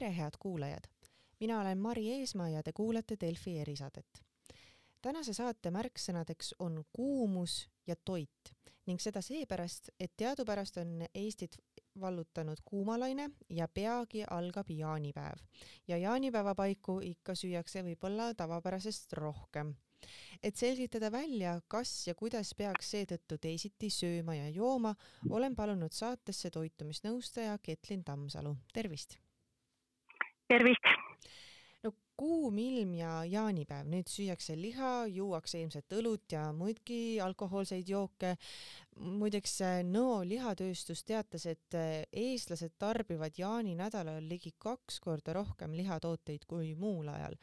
tere, head kuulajad! mina olen Mari Eesmaa ja te kuulate Delfi erisaadet. tänase saate märksõnadeks on kuumus ja toit ning seda seepärast, et teadupärast on Eestit vallutanud kuumalaine ja peagi algab jaanipäev ja jaanipäeva paiku ikka süüakse võib-olla tavapärasest rohkem et selgitada välja, kas ja kuidas peaks seetõttu teisiti sööma ja jooma, olen palunud saatesse toitumisnõustaja Ketlin Tammsalu, tervist! Tervist! no kuum ilm ja jaanipäev, nüüd süüakse liha, juuakse ilmselt õlut ja muidki alkohoolseid jooke. muideks Nõo lihatööstus teatas, et eestlased tarbivad jaaninädalal ligi kaks korda rohkem lihatooteid kui muul ajal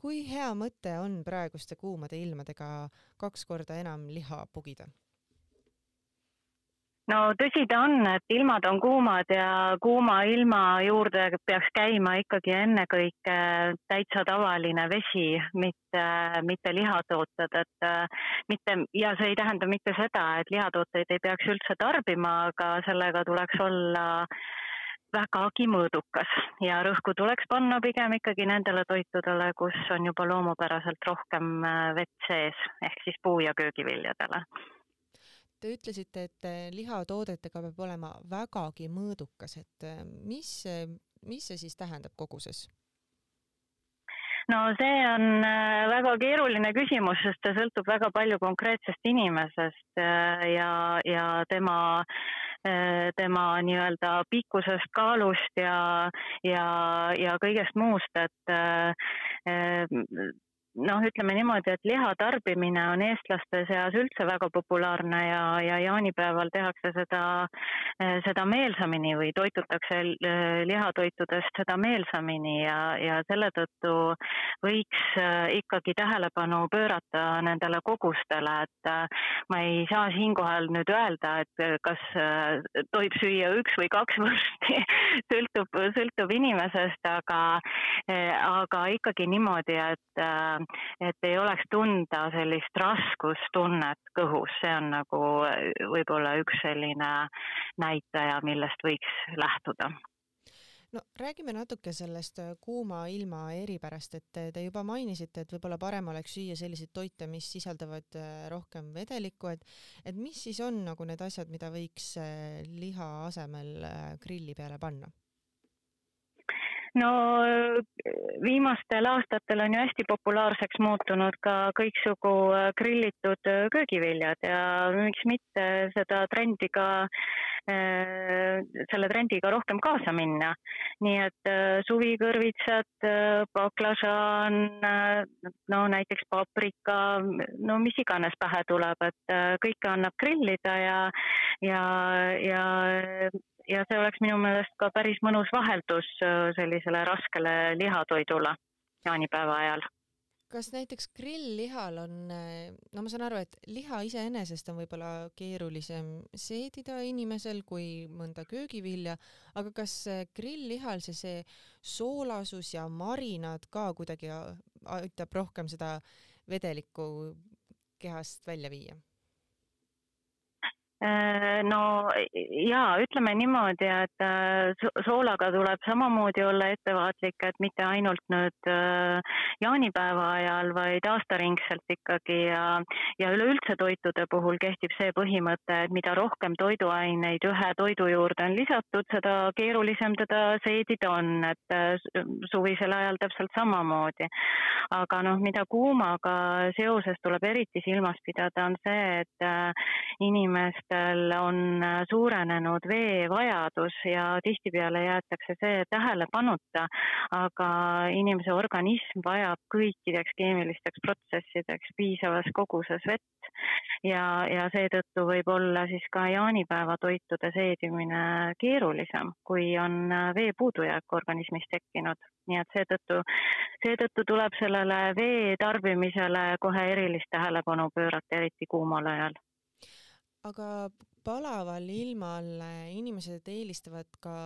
kui hea mõte on praeguste kuumade ilmadega kaks korda enam liha pugida? No tõsi ta on, et ilmad on kuumad ja kuuma ilma juurde peaks käima ikkagi ennekõike täitsa tavaline vesi, mitte, mitte lihatooted, et mitte ja see ei tähenda mitte seda, et lihatooteid ei peaks üldse tarbima, aga sellega tuleks olla äh, vägagi mõõdukas ja rõhku tuleks panna pigem ikkagi nendele toitudele, kus on juba loomupäraselt rohkem äh, vett sees, ehk siis puu- ja köögiviljadele. Te ütlesite, et äh, lihatoodetega peab olema vägagi mõõdukas, et äh, mis, mis see siis tähendab koguses? no see on väga keeruline küsimus, sest see sõltub väga palju konkreetsest inimesest ja, ja tema tema nii-öelda pikkusest, kaalust ja, ja, ja kõigest muust, et noh, ütleme niimoodi, et liha tarbimine on eestlaste seas üldse väga populaarne ja, ja jaanipäeval tehakse seda, seda meelsamini või toitutakse äh, lihatoitudest seda meelsamini ja, ja selle tõttu võiks äh, ikkagi tähelepanu pöörata nendele kogustele, et ma ei saa siinkohal nüüd öelda, et kas tohib süüa üks või kaks vorsti sõltub, sõltub inimesest, aga, aga ikkagi niimoodi, et et ei oleks tunda sellist raskustunnet kõhus, see on nagu võib-olla üks selline näitaja, millest võiks lähtuda. No räägime natuke sellest kuuma ilma eripärast, et te juba mainisite, et võib-olla parem oleks süüa selliseid toite, mis sisaldavad äh, rohkem vedelikku, et et mis siis on nagu need asjad, mida võiks äh, liha asemel äh, grilli peale panna? No viimastel aastatel on ju hästi populaarseks muutunud ka kõiksugu äh, grillitud äh, köögiviljad ja miks mitte seda trendi ka, selle trendiga rohkem kaasa minna. nii et suvikõrvitsad, baklažaan, no näiteks paprika, no mis iganes pähe tuleb, et kõike annab grillida ja, ja, ja ja see oleks minu meelest ka päris mõnus vaheldus äh, sellisele raskele lihatoidule jaanipäeva ajal kas näiteks grilllihal on, äh, no ma saan aru, et liha iseenesest on võib-olla keerulisem seedida inimesel kui mõnda köögivilja, aga kas äh, grilllihal see, see soolasus ja marinaad ka kuidagi aitab rohkem seda vedelikku kehast välja viia? Äh, no jaa, ütleme niimoodi, et äh, soolaga tuleb samamoodi olla ettevaatlik, et mitte ainult nüüd äh, jaanipäeva ajal, vaid aastaringselt ikkagi ja, ja üleüldse toitude puhul kehtib see põhimõte, et mida rohkem toiduaineid ühe toidu juurde on lisatud, seda keerulisem teda seedida on, et suvisel ajal täpselt samamoodi. aga noh, mida kuumaga seoses tuleb eriti silmas pidada, on see, et inimest inimestel on äh, suurenenud veevajadus ja tihtipeale jäetakse see tähelepanuta, aga inimese organism vajab kõikideks keemilisteks protsessideks piisavas koguses vett. Ja, ja seetõttu võib olla siis ka jaanipäeva toitude seedimine keerulisem, kui on äh, vee puudujääk organismis tekkinud. Nii et seetõttu, seetõttu tuleb sellele vee tarbimisele kohe erilist tähelepanu pöörata, eriti kuumal ajal aga palaval ilmal inimesed eelistavad ka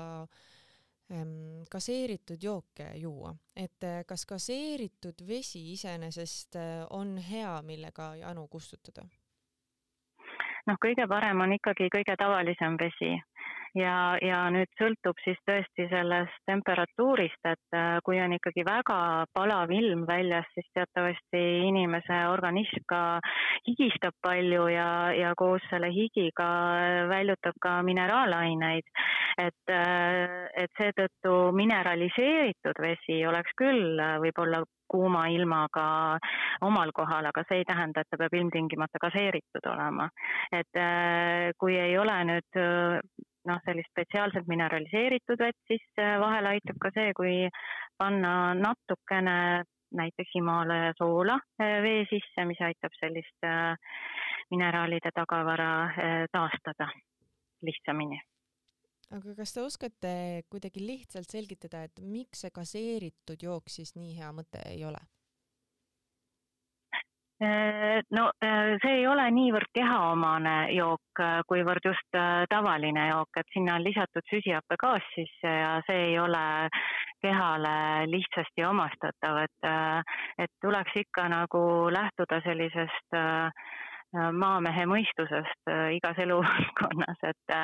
ähm, gaseeritud jooke juua, et äh, kas gaseeritud vesi iseenesest äh, on hea, millega janu kustutada? noh, kõige parem on ikkagi kõige tavalisem vesi ja, ja nüüd sõltub siis tõesti sellest temperatuurist, et äh, kui on ikkagi väga palav ilm väljas, siis teatavasti inimese organism ka higistab palju ja, ja koos selle higiga väljutab ka mineraalaineid. et, äh, et seetõttu mineraliseeritud vesi oleks küll võib-olla kuuma ilmaga omal kohal, aga see ei tähenda, et ta peab ilmtingimata gaseeritud olema. et äh, kui ei ole nüüd äh, noh, sellist spetsiaalselt mineraliseeritud vett, siis äh, vahel aitab ka see, kui panna natukene näiteks Himalaia soola vee sisse, mis aitab sellist mineraalide tagavara taastada lihtsamini aga kas te oskate kuidagi lihtsalt selgitada, et miks see gaseeritud jook siis nii hea mõte ei ole? Äh, no äh, see ei ole niivõrd kehaomane jook, äh, kuivõrd just tavaline jook, et sinna on lisatud süsihappegaas sisse ja see ei ole kehale lihtsasti omastatav, et, et tuleks ikka nagu lähtuda sellisest maamehe mõistusest igas eluvaldkonnas, et,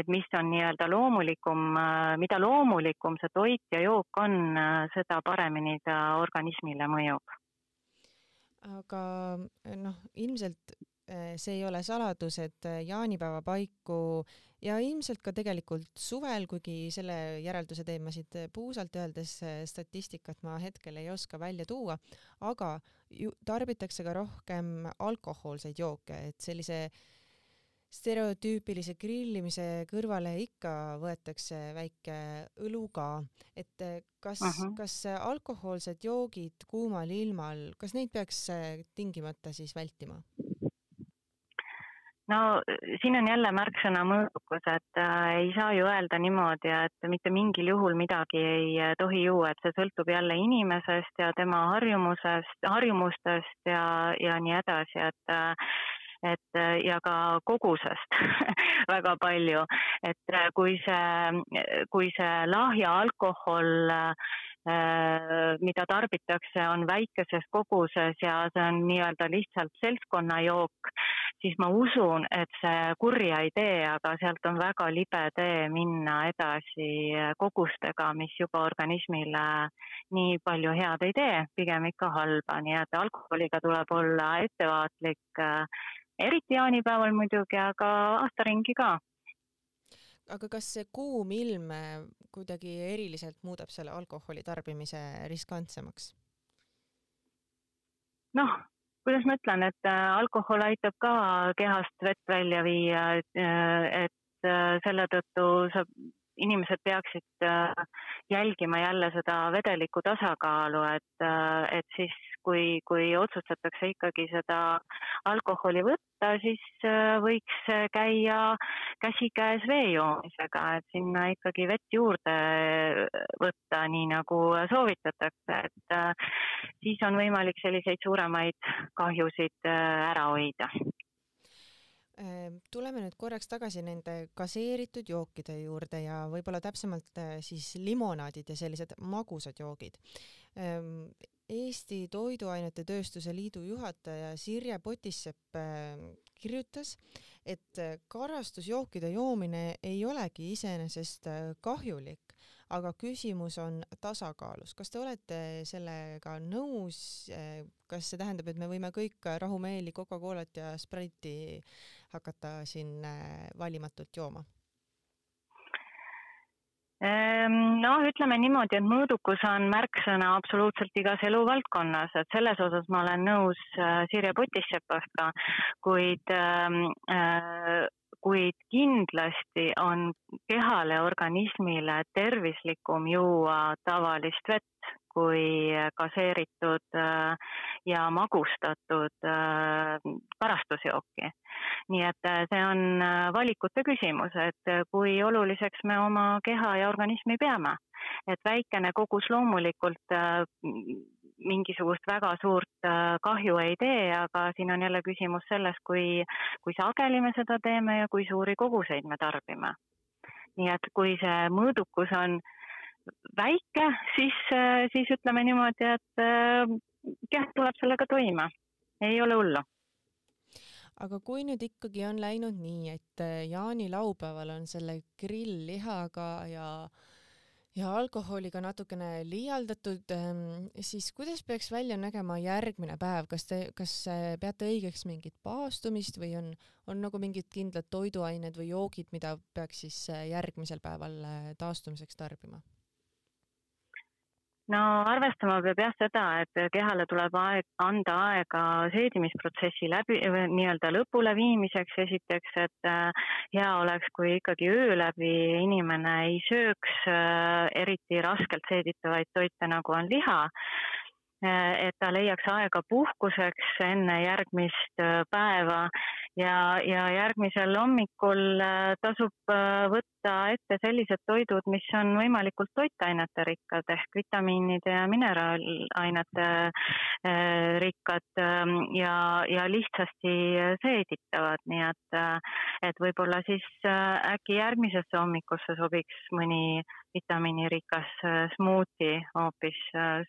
et mis on nii-öelda loomulikum, mida loomulikum see toit ja jook on, seda paremini ta organismile mõjub. Aga noh, ilmselt see ei ole saladus, et jaanipäeva paiku ja ilmselt ka tegelikult suvel, kuigi selle järelduse teen ma siit puusalt öeldes, statistikat ma hetkel ei oska välja tuua, aga ju tarbitakse ka rohkem alkohoolseid jooke, et sellise stereotüüpilise grillimise kõrvale ikka võetakse väike õlu ka, et kas uh, -huh. kas alkohoolsed joogid kuumal ilmal, kas neid peaks tingimata siis vältima? no siin on jälle märksõna mõõdukus, et äh, ei saa ju öelda niimoodi, et mitte mingil juhul midagi ei äh, tohi juua, et see sõltub jälle inimesest ja tema harjumusest, harjumustest ja, ja nii edasi, et äh, et äh, ja ka kogusest väga palju, et äh, kui see, kui see lahja alkohol äh, mida tarbitakse, on väikeses koguses ja see on nii-öelda lihtsalt seltskonnajook, siis ma usun, et see kurja ei tee, aga sealt on väga libe tee minna edasi kogustega, mis juba organismile nii palju head ei tee, pigem ikka halba, nii et alkoholiga tuleb olla ettevaatlik, eriti jaanipäeval muidugi, aga aasta ringi ka aga kas see kuum ilm äh, kuidagi eriliselt muudab selle alkoholi tarbimise riskantsemaks? noh, kuidas ma ütlen, et äh, alkohol aitab ka kehast vett välja viia, äh, et selle tõttu sa inimesed peaksid äh, jälgima jälle seda vedeliku tasakaalu, et, äh, et siis kui, kui otsustatakse ikkagi seda alkoholi võtta, siis äh, võiks käia käsikäes vee joomisega, et sinna ikkagi vett juurde võtta, nii nagu soovitatakse, et siis on võimalik selliseid suuremaid kahjusid ära hoida Ehm, tuleme nüüd korraks tagasi nende gaseeritud jookide juurde ja võib-olla täpsemalt äh, siis limonaadid ja sellised magusad joogid. Eesti Toiduainete Tööstuse Liidu juhataja Sirje Potissepp äh, kirjutas, et äh, karastusjookide joomine ei olegi iseenesest kahjulik, aga küsimus on tasakaalus. kas te olete sellega nõus? kas see tähendab, et me võime kõik rahumeeli Coca-Colat ja Sprite'i hakata siin äh, valimatult jooma? Ehm, noh, ütleme niimoodi, et mõõdukus on märksõna absoluutselt igas eluvaldkonnas, et selles osas ma olen nõus äh, Sirje Potissepaga, kuid ähm, äh, kuid kindlasti on kehale, organismile tervislikum juua tavalist vett kui gaseeritud äh, ja magustatud äh, karastusjooki. nii et äh, see on valikute küsimus, et kui oluliseks me oma keha ja organismi peame. et väikene kogus loomulikult mingisugust väga suurt äh, kahju ei tee, aga siin on jälle küsimus selles, kui, kui sageli me seda teeme ja kui suuri koguseid me tarbime. nii et kui see mõõdukus on väike, siis, äh, siis ütleme niimoodi, et äh, jah, tuleb sellega toime, ei ole hullu. Aga kui nüüd ikkagi on läinud nii, et jaanilaupäeval on selle grilllihaga ja ja alkoholiga natukene liialdatud, ehm, siis kuidas peaks välja nägema järgmine päev, kas te, kas peate õigeks mingit paastumist või on, on nagu mingid kindlad toiduained või joogid, mida peaks siis järgmisel päeval taastumiseks tarbima? No arvestama peab jah seda, et kehale tuleb aeg, anda aega seedimisprotsessi läbi, nii-öelda lõpule viimiseks esiteks, et äh, hea oleks, kui ikkagi öö läbi inimene ei sööks äh, eriti raskelt seeditavaid toite, nagu on liha äh, et ta leiaks aega puhkuseks enne järgmist päeva. Ja, ja järgmisel hommikul tasub äh, võtta ette sellised toidud, mis on võimalikult toitainete rikkad ehk vitamiinide ja mineraalainete äh, rikkad ähm, ja, ja lihtsasti seeditavad, nii et, et võib-olla siis äkki järgmisesse hommikusse sobiks mõni vitamiinirikas smuuti hoopis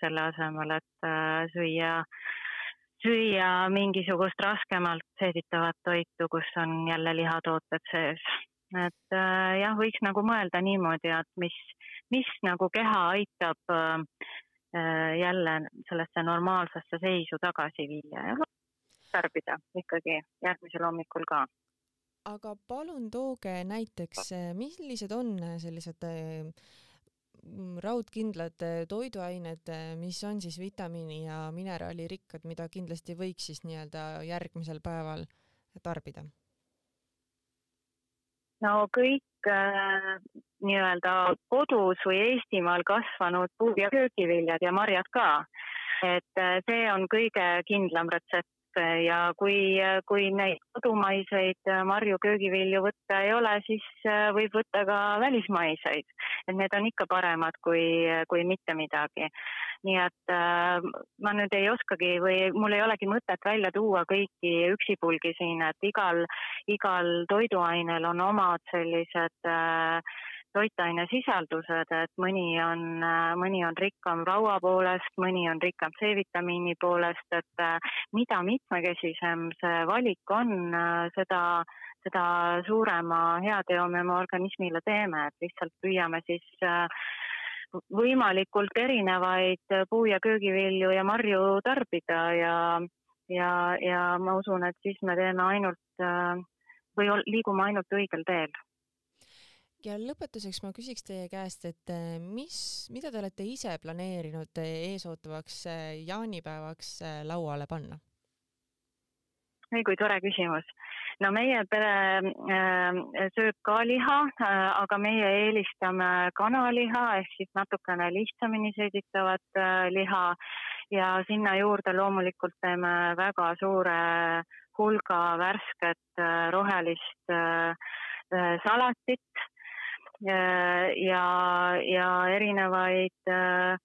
selle asemel, et süüa süüa mingisugust raskemalt seeditavat toitu, kus on jälle lihatooted sees. Et äh, jah, võiks nagu mõelda niimoodi, et mis, mis nagu keha aitab äh, jälle sellesse normaalsesse seisu tagasi viia ja tarbida ikkagi järgmisel hommikul ka aga palun tooge näiteks, millised on sellised äh, raudkindlad äh, toiduained, äh, mis on siis vitamiini ja mineraalirikkad, mida kindlasti võiks siis nii-öelda järgmisel päeval tarbida? No kõik äh, nii-öelda kodus või Eestimaal kasvanud puu- ja köögiviljad ja marjad ka. et äh, see on kõige kindlam retsept ja kui, kui neid kodumaiseid marju, köögivilju võtta ei ole, siis äh, võib võtta ka välismaiseid. et need on ikka paremad kui, kui mitte midagi. nii et äh, ma nüüd ei oskagi või mul ei olegi mõtet välja tuua kõiki üksipulgi siin, et igal, igal toiduainel on omad sellised äh, toitainesisaldused, et mõni on, mõni on rikkam raua poolest, mõni on rikkam C-vitamiini poolest, et äh, mida mitmekesisem see valik on, äh, seda, seda suurema heateo me oma organismile teeme, et lihtsalt püüame siis äh, võimalikult erinevaid puu- ja köögivilju ja marju tarbida ja, ja, ja ma usun, et siis me teeme ainult või liigume ainult õigel teel ja lõpetuseks ma küsiks teie käest, et äh, mis, mida te olete ise planeerinud eesootavaks äh, jaanipäevaks äh, lauale panna? oi kui tore küsimus. no meie pere äh, sööb ka liha äh,, aga meie eelistame kanaliha ehk siis natukene lihtsamini seeditavat äh, liha ja sinna juurde loomulikult teeme väga suure hulga värsket rohelist salatit ja, ja erinevaid äh,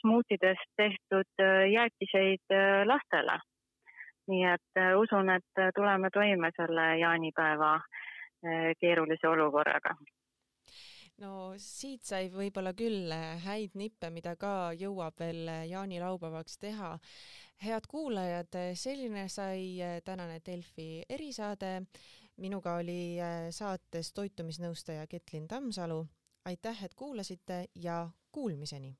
smuutidest tehtud äh, jäätiseid äh, lastele. nii et usun, et tuleme toime selle jaanipäeva keerulise olukorraga no siit sai võib-olla küll häid nippe, mida ka jõuab veel jaanilaupäevaks teha. head kuulajad, selline sai tänane Delfi erisaade minuga oli äh, saates toitumisnõustaja Ketlin Tammsalu. aitäh, et kuulasite ja kuulmiseni